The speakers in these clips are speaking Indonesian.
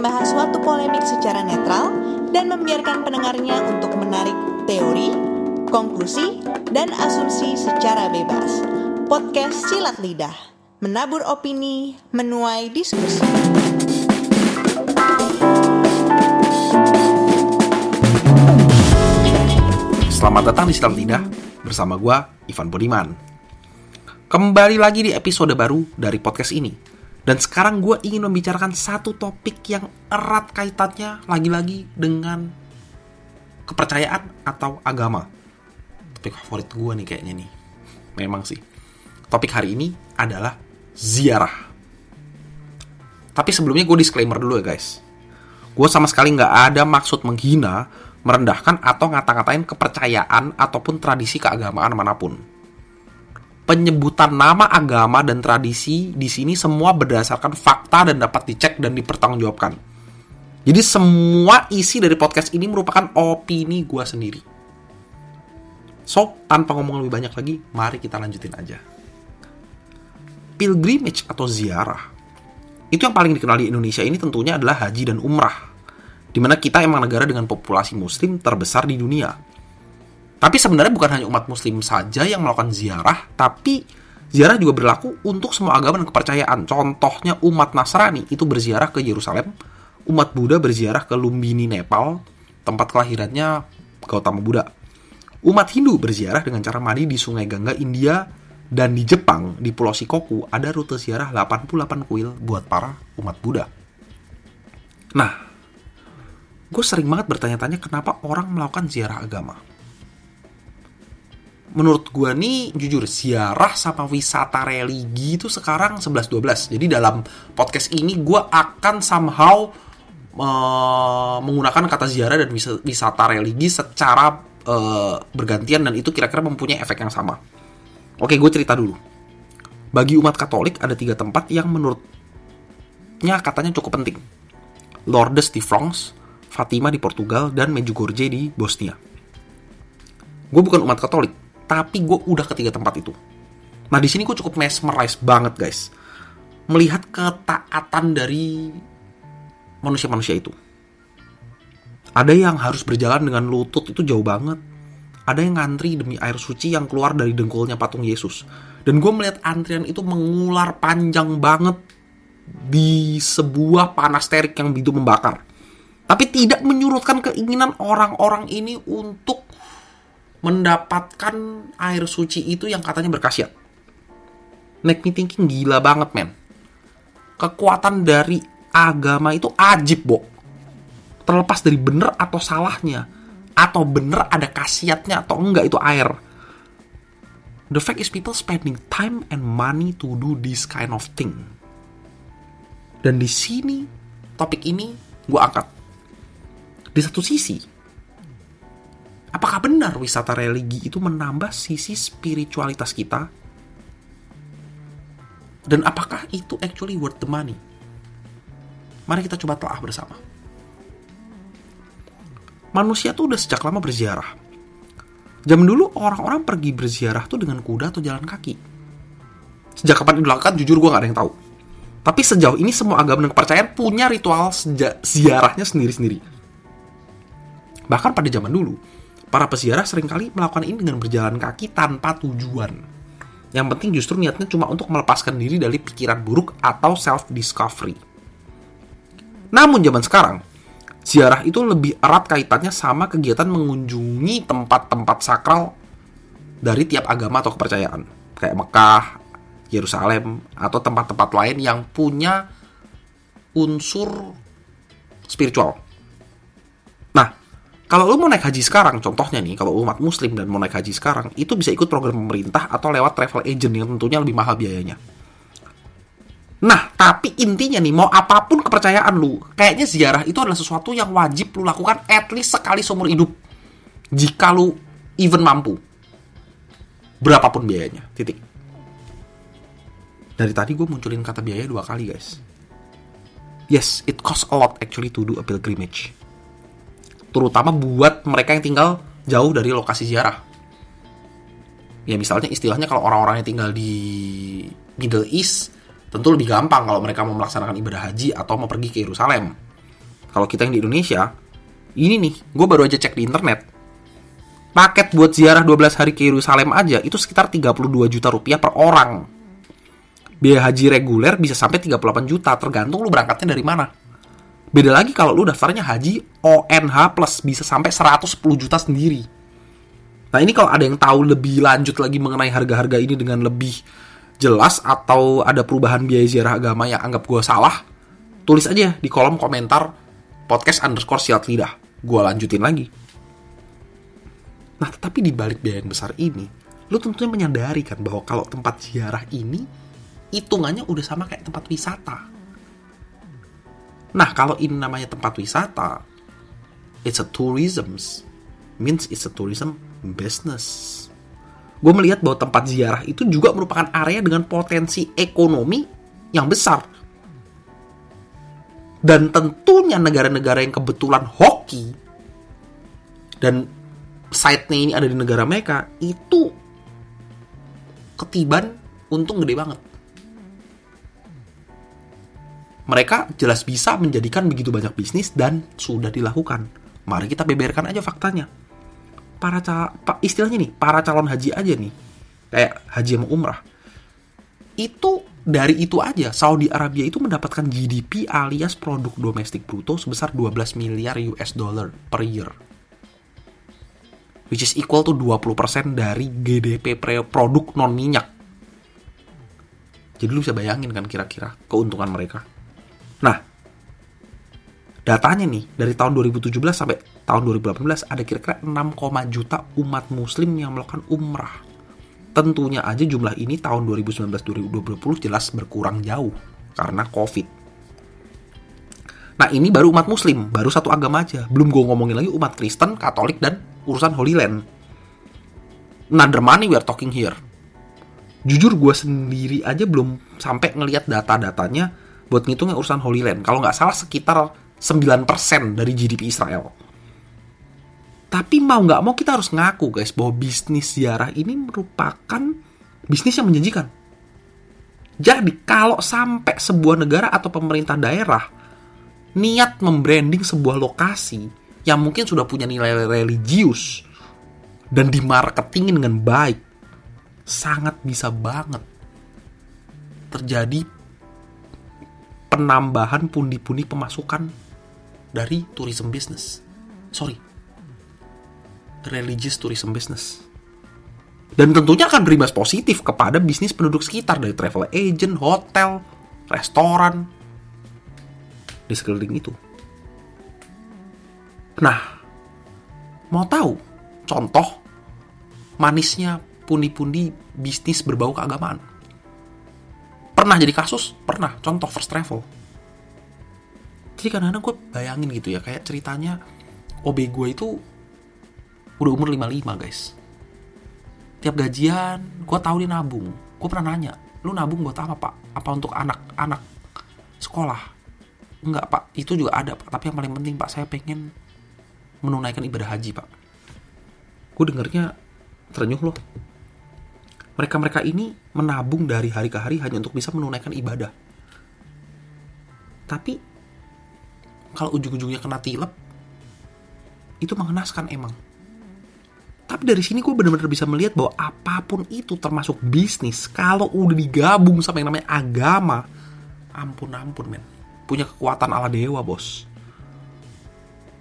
membahas suatu polemik secara netral dan membiarkan pendengarnya untuk menarik teori, konklusi, dan asumsi secara bebas. Podcast Silat Lidah, menabur opini, menuai diskusi. Selamat datang di Silat Lidah bersama gua Ivan Budiman. Kembali lagi di episode baru dari podcast ini. Dan sekarang gue ingin membicarakan satu topik yang erat kaitannya lagi-lagi dengan kepercayaan atau agama. Topik favorit gue nih kayaknya nih. Memang sih. Topik hari ini adalah ziarah. Tapi sebelumnya gue disclaimer dulu ya guys. Gue sama sekali nggak ada maksud menghina, merendahkan atau ngata-ngatain kepercayaan ataupun tradisi keagamaan mana pun penyebutan nama agama dan tradisi di sini semua berdasarkan fakta dan dapat dicek dan dipertanggungjawabkan. Jadi semua isi dari podcast ini merupakan opini gue sendiri. So, tanpa ngomong lebih banyak lagi, mari kita lanjutin aja. Pilgrimage atau ziarah. Itu yang paling dikenal di Indonesia ini tentunya adalah haji dan umrah. Di mana kita emang negara dengan populasi muslim terbesar di dunia tapi sebenarnya bukan hanya umat muslim saja yang melakukan ziarah, tapi ziarah juga berlaku untuk semua agama dan kepercayaan. Contohnya umat Nasrani itu berziarah ke Yerusalem, umat Buddha berziarah ke Lumbini, Nepal, tempat kelahirannya Gautama Buddha. Umat Hindu berziarah dengan cara mandi di Sungai Gangga, India, dan di Jepang, di Pulau Shikoku, ada rute ziarah 88 kuil buat para umat Buddha. Nah, gue sering banget bertanya-tanya kenapa orang melakukan ziarah agama menurut gue nih jujur ziarah sama wisata religi itu sekarang 11-12 jadi dalam podcast ini gue akan somehow uh, menggunakan kata ziarah dan wisata religi secara uh, bergantian dan itu kira-kira mempunyai efek yang sama. Oke gue cerita dulu. Bagi umat katolik ada tiga tempat yang menurutnya katanya cukup penting. Lourdes di France Fatima di Portugal dan Medjugorje di Bosnia. Gue bukan umat katolik tapi gue udah ketiga tempat itu. Nah di sini gue cukup mesmerize banget guys, melihat ketaatan dari manusia-manusia itu. Ada yang harus berjalan dengan lutut itu jauh banget. Ada yang ngantri demi air suci yang keluar dari dengkulnya patung Yesus. Dan gue melihat antrian itu mengular panjang banget di sebuah panas terik yang begitu membakar. Tapi tidak menyurutkan keinginan orang-orang ini untuk mendapatkan air suci itu yang katanya berkhasiat. Make me thinking gila banget, men. Kekuatan dari agama itu ajib, Bo. Terlepas dari bener atau salahnya. Atau bener ada khasiatnya atau enggak itu air. The fact is people spending time and money to do this kind of thing. Dan di sini, topik ini gue angkat. Di satu sisi, Apakah benar wisata religi itu menambah sisi spiritualitas kita? Dan apakah itu actually worth the money? Mari kita coba telah bersama. Manusia tuh udah sejak lama berziarah. Zaman dulu orang-orang pergi berziarah tuh dengan kuda atau jalan kaki. Sejak kapan dilakukan, jujur gue gak ada yang tahu. Tapi sejauh ini semua agama dan kepercayaan punya ritual ziarahnya sendiri-sendiri. Bahkan pada zaman dulu, Para peziarah sering kali melakukan ini dengan berjalan kaki tanpa tujuan. Yang penting justru niatnya cuma untuk melepaskan diri dari pikiran buruk atau self-discovery. Namun zaman sekarang, ziarah itu lebih erat kaitannya sama kegiatan mengunjungi tempat-tempat sakral dari tiap agama atau kepercayaan. Kayak Mekah, Yerusalem, atau tempat-tempat lain yang punya unsur spiritual. Kalau lu mau naik haji sekarang, contohnya nih, kalau umat muslim dan mau naik haji sekarang, itu bisa ikut program pemerintah atau lewat travel agent yang tentunya lebih mahal biayanya. Nah, tapi intinya nih, mau apa pun kepercayaan lu, kayaknya ziarah itu adalah sesuatu yang wajib lu lakukan at least sekali seumur hidup. Jika lu even mampu. Berapapun biayanya, titik. Dari tadi gue munculin kata biaya dua kali, guys. Yes, it costs a lot actually to do a pilgrimage terutama buat mereka yang tinggal jauh dari lokasi ziarah. Ya misalnya istilahnya kalau orang-orang yang tinggal di Middle East Tentu lebih gampang kalau mereka mau melaksanakan ibadah haji atau mau pergi ke Yerusalem. Kalau kita yang di Indonesia, ini nih, gue baru aja cek di internet. Paket buat ziarah 12 hari ke Yerusalem aja itu sekitar 32 juta rupiah per orang. Biaya haji reguler bisa sampai 38 juta, tergantung lu berangkatnya dari mana. Beda lagi kalau lu daftarnya haji ONH plus bisa sampai 110 juta sendiri. Nah ini kalau ada yang tahu lebih lanjut lagi mengenai harga-harga ini dengan lebih jelas atau ada perubahan biaya ziarah agama yang anggap gue salah, tulis aja di kolom komentar podcast underscore siat lidah. Gue lanjutin lagi. Nah tetapi di balik biaya yang besar ini, lu tentunya menyadari kan bahwa kalau tempat ziarah ini hitungannya udah sama kayak tempat wisata. Nah, kalau ini namanya tempat wisata, it's a tourism, means it's a tourism business. Gue melihat bahwa tempat ziarah itu juga merupakan area dengan potensi ekonomi yang besar. Dan tentunya negara-negara yang kebetulan hoki dan site-nya ini ada di negara mereka, itu ketiban untung gede banget mereka jelas bisa menjadikan begitu banyak bisnis dan sudah dilakukan. Mari kita beberkan aja faktanya. Para istilahnya nih, para calon haji aja nih, kayak haji sama umrah. Itu dari itu aja Saudi Arabia itu mendapatkan GDP alias produk domestik bruto sebesar 12 miliar US dollar per year. Which is equal to 20% dari GDP produk non minyak. Jadi lu bisa bayangin kan kira-kira keuntungan mereka. Nah, datanya nih dari tahun 2017 sampai tahun 2018 ada kira-kira 6, juta umat muslim yang melakukan umrah. Tentunya aja jumlah ini tahun 2019-2020 jelas berkurang jauh karena COVID. Nah ini baru umat muslim, baru satu agama aja. Belum gue ngomongin lagi umat Kristen, Katolik, dan urusan Holy Land. Another money we are talking here. Jujur gue sendiri aja belum sampai ngelihat data-datanya buat ngitungnya urusan Holy Land. Kalau nggak salah sekitar 9% dari GDP Israel. Tapi mau nggak mau kita harus ngaku guys bahwa bisnis ziarah ini merupakan bisnis yang menjanjikan. Jadi kalau sampai sebuah negara atau pemerintah daerah niat membranding sebuah lokasi yang mungkin sudah punya nilai religius dan dimarketingin dengan baik, sangat bisa banget terjadi penambahan pundi-pundi pemasukan dari tourism business. Sorry, religious tourism business. Dan tentunya akan berimbas positif kepada bisnis penduduk sekitar dari travel agent, hotel, restoran, di sekeliling itu. Nah, mau tahu contoh manisnya pundi-pundi bisnis berbau keagamaan? Pernah jadi kasus? Pernah. Contoh first travel. Jadi kadang-kadang gue bayangin gitu ya, kayak ceritanya OB gue itu udah umur 55 guys. Tiap gajian, gue tahu dia nabung. Gue pernah nanya, lu nabung buat apa pak? Apa untuk anak-anak sekolah? Enggak pak, itu juga ada pak. Tapi yang paling penting pak, saya pengen menunaikan ibadah haji pak. Gue dengernya terenyuh loh mereka-mereka ini menabung dari hari ke hari hanya untuk bisa menunaikan ibadah. Tapi kalau ujung-ujungnya kena tilep, itu mengenaskan emang. Tapi dari sini gue bener-bener bisa melihat bahwa apa pun itu termasuk bisnis, kalau udah digabung sama yang namanya agama, ampun-ampun men, punya kekuatan ala dewa bos.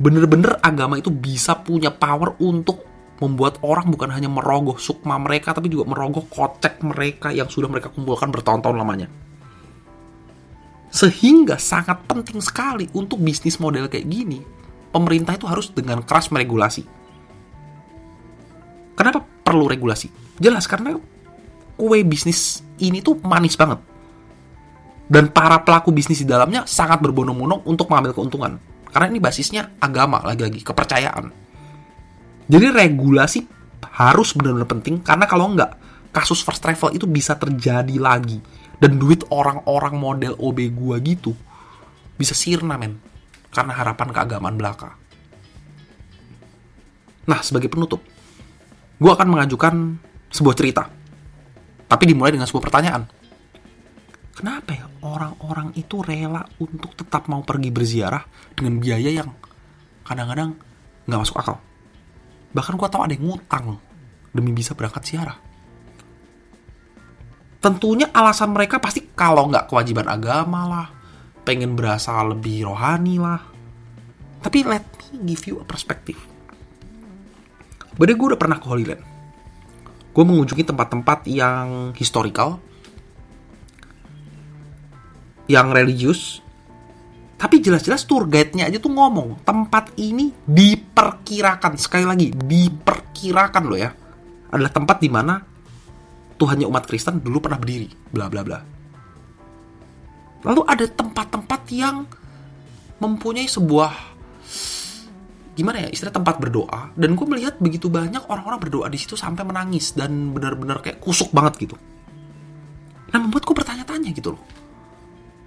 Bener-bener agama itu bisa punya power untuk membuat orang bukan hanya merogoh sukma mereka tapi juga merogoh kocek mereka yang sudah mereka kumpulkan bertahun-tahun lamanya. Sehingga sangat penting sekali untuk bisnis model kayak gini, pemerintah itu harus dengan keras meregulasi. Kenapa perlu regulasi? Jelas karena kue bisnis ini tuh manis banget. Dan para pelaku bisnis di dalamnya sangat berbondong-bondong untuk mengambil keuntungan. Karena ini basisnya agama, lagi-lagi kepercayaan jadi regulasi harus benar-benar penting karena kalau enggak kasus first travel itu bisa terjadi lagi dan duit orang-orang model OB gua gitu bisa sirna men karena harapan keagamaan belaka. Nah, sebagai penutup, gua akan mengajukan sebuah cerita. Tapi dimulai dengan sebuah pertanyaan. kenapa ya orang-orang itu rela untuk tetap mau pergi berziarah dengan biaya yang kadang-kadang nggak masuk akal. Bahkan gue tahu ada yang ngutang demi bisa berangkat ziarah. Tentunya alasan mereka pasti kalau nggak kewajiban agama lah, pengen berasa lebih rohani lah. Tapi let me give you a perspective. Bade gue udah pernah ke Holy Land. Gue mengunjungi tempat-tempat yang historical, yang religius, tapi jelas-jelas tour guide-nya aja tuh ngomong tempat ini diperkirakan sekali lagi diperkirakan loh ya. Adalah tempat di mana Tuhannya umat Kristen dulu pernah berdiri bla bla bla. Lalu ada tempat-tempat yang mempunyai sebuah gimana ya istilah tempat berdoa. Dan gue melihat begitu banyak orang-orang berdoa di situ sampai menangis dan benar-benar kayak kusuk banget gitu. Nah membuat gue bertanya-tanya gitu loh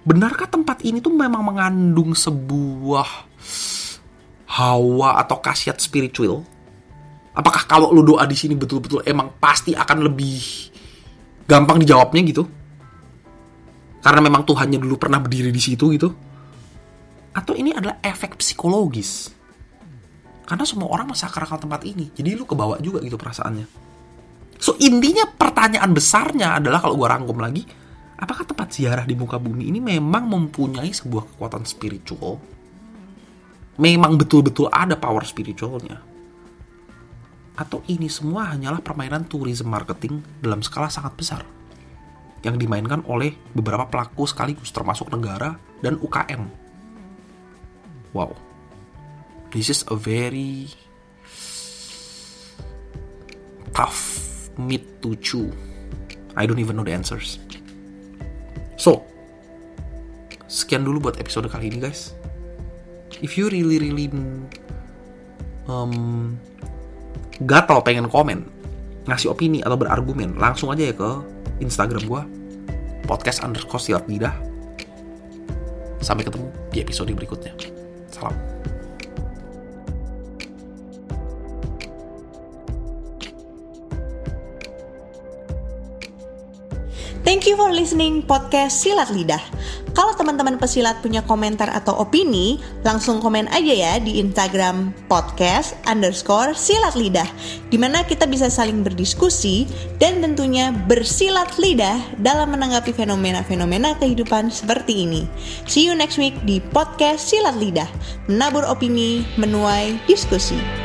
benarkah tempat ini tuh memang mengandung sebuah hawa atau khasiat spiritual? Apakah kalau lu doa di sini betul-betul emang pasti akan lebih gampang dijawabnya gitu? Karena memang Tuhannya dulu pernah berdiri di situ gitu? Atau ini adalah efek psikologis? Karena semua orang mensakralkan tempat ini, jadi lu kebawa juga gitu perasaannya. So intinya pertanyaan besarnya adalah kalau gua rangkum lagi, apakah tempat ziarah di muka bumi ini memang mempunyai sebuah kekuatan spiritual? Memang betul-betul ada power spiritualnya? Atau ini semua hanyalah permainan tourism marketing dalam skala sangat besar yang dimainkan oleh beberapa pelaku sekaligus termasuk negara dan UKM. Wow. This is a very tough meat to chew. I don't even know the answers. So, sekian dulu buat episode kali ini guys. If you really really um, gatal pengen komen, ngasih opini atau berargumen, langsung aja ya ke Instagram gue podcast underscore silat. Sampai ketemu di episode berikutnya. Salam. Thank you for listening podcast Silat Lidah. Kalau teman-teman pesilat punya komentar atau opini, langsung komen aja ya di Instagram podcast underscore silat lidah. Di mana kita bisa saling berdiskusi dan tentunya bersilat lidah dalam menanggapi fenomena-fenomena kehidupan seperti ini. See you next week di podcast Silat Lidah. Menabur opini, menuai diskusi.